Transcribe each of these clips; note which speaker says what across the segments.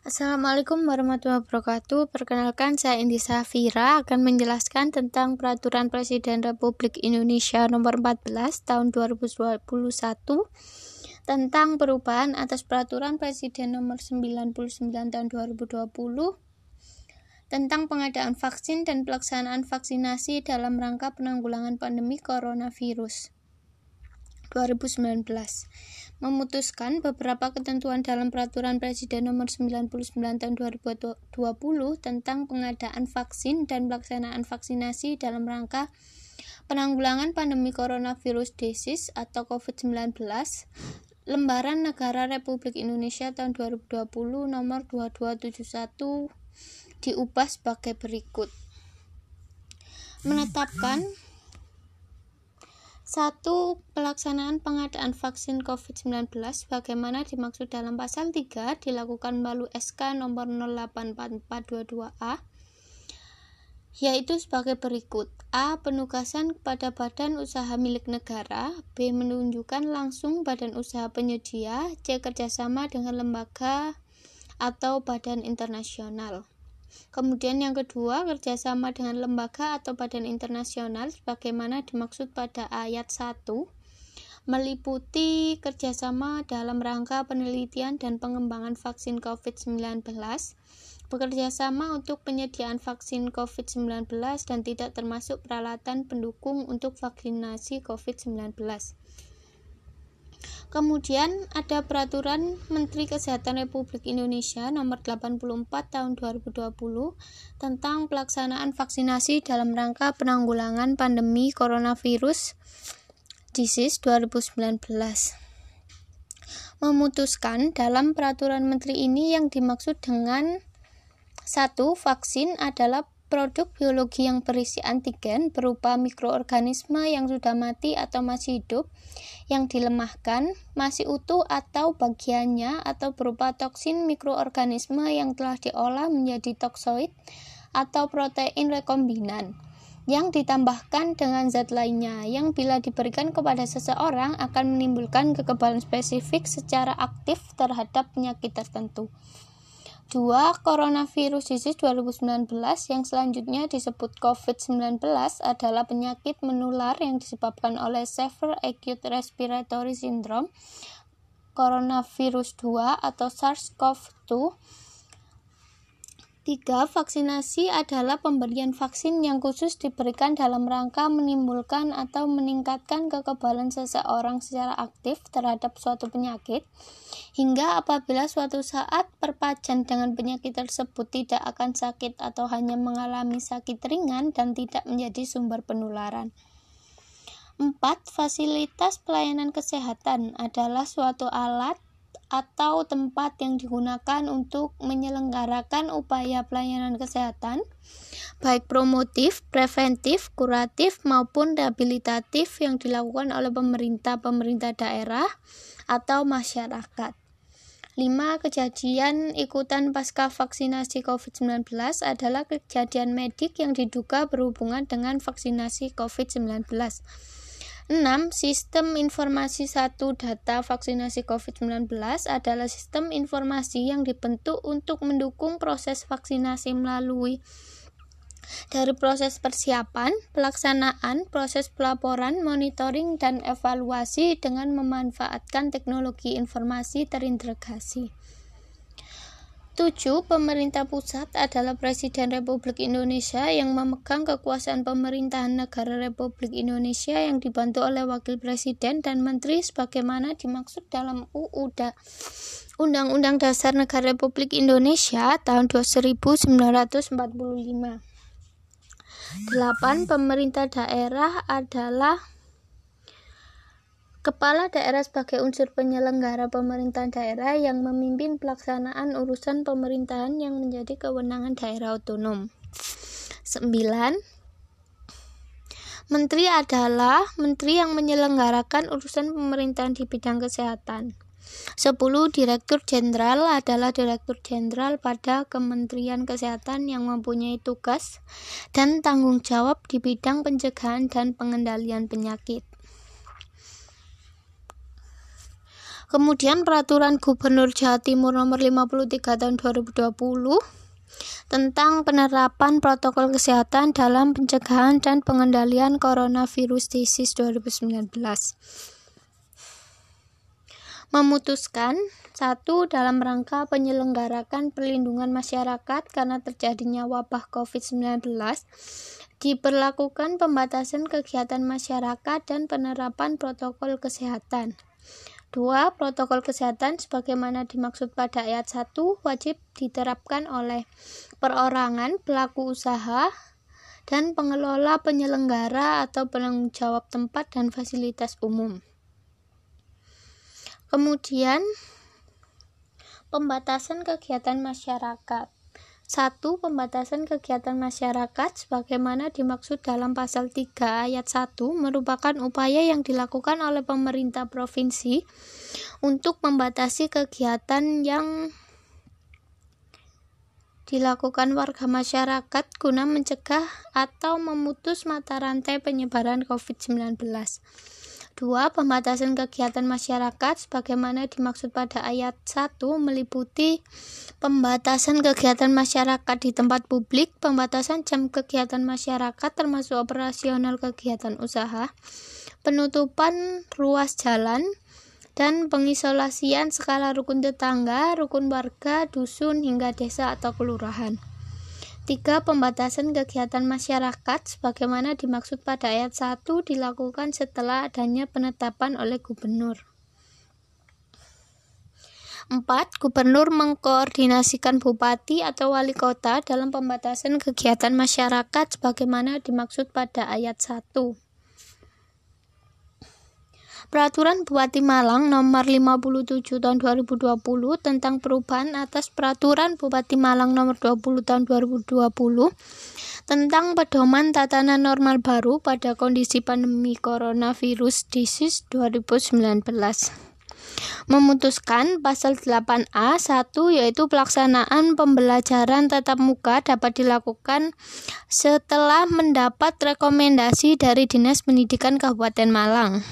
Speaker 1: Assalamualaikum warahmatullahi wabarakatuh. Perkenalkan saya Indi Safira akan menjelaskan tentang Peraturan Presiden Republik Indonesia Nomor 14 Tahun 2021 tentang perubahan atas Peraturan Presiden Nomor 99 Tahun 2020 tentang pengadaan vaksin dan pelaksanaan vaksinasi dalam rangka penanggulangan pandemi coronavirus 2019 memutuskan beberapa ketentuan dalam Peraturan Presiden Nomor 99 Tahun 2020 tentang pengadaan vaksin dan pelaksanaan vaksinasi dalam rangka penanggulangan pandemi coronavirus disease atau COVID-19 Lembaran Negara Republik Indonesia tahun 2020 nomor 2271 diubah sebagai berikut. Menetapkan satu, pelaksanaan pengadaan vaksin COVID-19 bagaimana dimaksud dalam pasal 3 dilakukan melalui SK nomor 084422A yaitu sebagai berikut. A. Penugasan kepada badan usaha milik negara. B. Menunjukkan langsung badan usaha penyedia. C. Kerjasama dengan lembaga atau badan internasional. Kemudian yang kedua, kerjasama dengan lembaga atau badan internasional sebagaimana dimaksud pada ayat 1 meliputi kerjasama dalam rangka penelitian dan pengembangan vaksin COVID-19, bekerjasama untuk penyediaan vaksin COVID-19 dan tidak termasuk peralatan pendukung untuk vaksinasi COVID-19. Kemudian ada peraturan Menteri Kesehatan Republik Indonesia nomor 84 tahun 2020 tentang pelaksanaan vaksinasi dalam rangka penanggulangan pandemi coronavirus disease 2019 memutuskan dalam peraturan menteri ini yang dimaksud dengan satu vaksin adalah produk biologi yang berisi antigen berupa mikroorganisme yang sudah mati atau masih hidup, yang dilemahkan, masih utuh atau bagiannya, atau berupa toksin mikroorganisme yang telah diolah menjadi toksoid atau protein rekombinan yang ditambahkan dengan zat lainnya yang bila diberikan kepada seseorang akan menimbulkan kekebalan spesifik secara aktif terhadap penyakit tertentu. 2. Coronavirus disease 2019 yang selanjutnya disebut COVID-19 adalah penyakit menular yang disebabkan oleh Severe Acute Respiratory Syndrome Coronavirus 2 atau SARS-CoV-2 Tiga, vaksinasi adalah pemberian vaksin yang khusus diberikan dalam rangka menimbulkan atau meningkatkan kekebalan seseorang secara aktif terhadap suatu penyakit, hingga apabila suatu saat perpajan dengan penyakit tersebut tidak akan sakit atau hanya mengalami sakit ringan dan tidak menjadi sumber penularan. 4. Fasilitas pelayanan kesehatan adalah suatu alat atau tempat yang digunakan untuk menyelenggarakan upaya pelayanan kesehatan, baik promotif, preventif, kuratif, maupun rehabilitatif yang dilakukan oleh pemerintah-pemerintah daerah atau masyarakat. 5. Kejadian ikutan pasca vaksinasi COVID-19 adalah kejadian medik yang diduga berhubungan dengan vaksinasi COVID-19. 6. Sistem informasi satu data vaksinasi COVID-19 adalah sistem informasi yang dibentuk untuk mendukung proses vaksinasi melalui dari proses persiapan, pelaksanaan, proses pelaporan, monitoring, dan evaluasi dengan memanfaatkan teknologi informasi terintegrasi. 7. Pemerintah pusat adalah Presiden Republik Indonesia yang memegang kekuasaan pemerintahan negara Republik Indonesia yang dibantu oleh Wakil Presiden dan Menteri sebagaimana dimaksud dalam UU Undang-Undang Dasar Negara Republik Indonesia tahun 1945. 8. Pemerintah daerah adalah Kepala daerah sebagai unsur penyelenggara pemerintahan daerah yang memimpin pelaksanaan urusan pemerintahan yang menjadi kewenangan daerah otonom. 9. Menteri adalah menteri yang menyelenggarakan urusan pemerintahan di bidang kesehatan. 10. Direktur Jenderal adalah Direktur Jenderal pada Kementerian Kesehatan yang mempunyai tugas dan tanggung jawab di bidang pencegahan dan pengendalian penyakit. Kemudian peraturan Gubernur Jawa Timur nomor 53 tahun 2020 tentang penerapan protokol kesehatan dalam pencegahan dan pengendalian coronavirus disease 2019 memutuskan satu dalam rangka penyelenggarakan perlindungan masyarakat karena terjadinya wabah COVID-19 diberlakukan pembatasan kegiatan masyarakat dan penerapan protokol kesehatan 2. Protokol kesehatan sebagaimana dimaksud pada ayat 1 wajib diterapkan oleh perorangan, pelaku usaha, dan pengelola penyelenggara atau penanggung jawab tempat dan fasilitas umum. Kemudian, pembatasan kegiatan masyarakat. 1. Pembatasan kegiatan masyarakat sebagaimana dimaksud dalam pasal 3 ayat 1 merupakan upaya yang dilakukan oleh pemerintah provinsi untuk membatasi kegiatan yang dilakukan warga masyarakat guna mencegah atau memutus mata rantai penyebaran COVID-19. 2. Pembatasan kegiatan masyarakat sebagaimana dimaksud pada ayat 1 meliputi pembatasan kegiatan masyarakat di tempat publik, pembatasan jam kegiatan masyarakat termasuk operasional kegiatan usaha, penutupan ruas jalan, dan pengisolasian skala rukun tetangga, rukun warga, dusun, hingga desa atau kelurahan. 3. Pembatasan kegiatan masyarakat sebagaimana dimaksud pada ayat 1 dilakukan setelah adanya penetapan oleh gubernur. 4. Gubernur mengkoordinasikan bupati atau wali kota dalam pembatasan kegiatan masyarakat sebagaimana dimaksud pada ayat 1. Peraturan Bupati Malang Nomor 57 Tahun 2020 tentang perubahan atas Peraturan Bupati Malang Nomor 20 Tahun 2020 tentang pedoman tatanan normal baru pada kondisi pandemi coronavirus disease 2019 memutuskan pasal 8A 1 yaitu pelaksanaan pembelajaran tatap muka dapat dilakukan setelah mendapat rekomendasi dari Dinas Pendidikan Kabupaten Malang.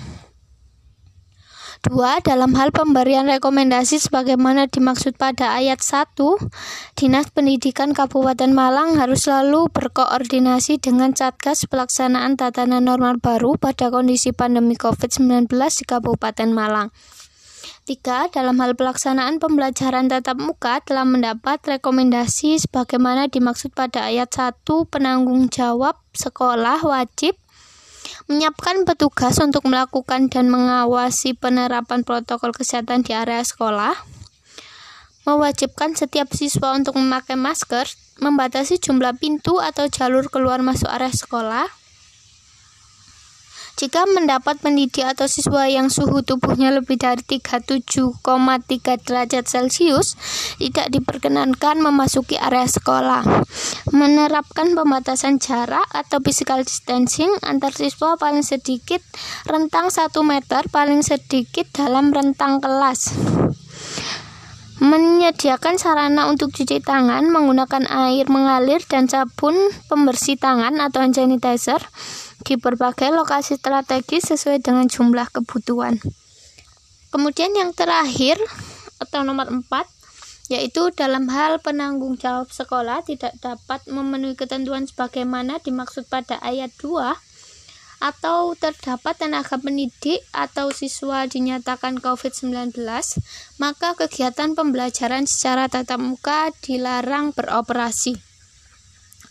Speaker 1: 2. Dalam hal pemberian rekomendasi sebagaimana dimaksud pada ayat 1, Dinas Pendidikan Kabupaten Malang harus selalu berkoordinasi dengan Satgas Pelaksanaan Tatanan Normal Baru pada kondisi pandemi COVID-19 di Kabupaten Malang. 3. Dalam hal pelaksanaan pembelajaran tatap muka telah mendapat rekomendasi sebagaimana dimaksud pada ayat 1 penanggung jawab sekolah wajib menyiapkan petugas untuk melakukan dan mengawasi penerapan protokol kesehatan di area sekolah, mewajibkan setiap siswa untuk memakai masker, membatasi jumlah pintu atau jalur keluar masuk area sekolah, jika mendapat pendidik atau siswa yang suhu tubuhnya lebih dari 37,3 derajat Celcius, tidak diperkenankan memasuki area sekolah. Menerapkan pembatasan jarak atau physical distancing antar siswa paling sedikit rentang 1 meter paling sedikit dalam rentang kelas menyediakan sarana untuk cuci tangan menggunakan air mengalir dan sabun pembersih tangan atau hand sanitizer di berbagai lokasi strategis sesuai dengan jumlah kebutuhan. Kemudian yang terakhir atau nomor 4 yaitu dalam hal penanggung jawab sekolah tidak dapat memenuhi ketentuan sebagaimana dimaksud pada ayat 2 atau terdapat tenaga pendidik atau siswa dinyatakan COVID-19, maka kegiatan pembelajaran secara tatap muka dilarang beroperasi.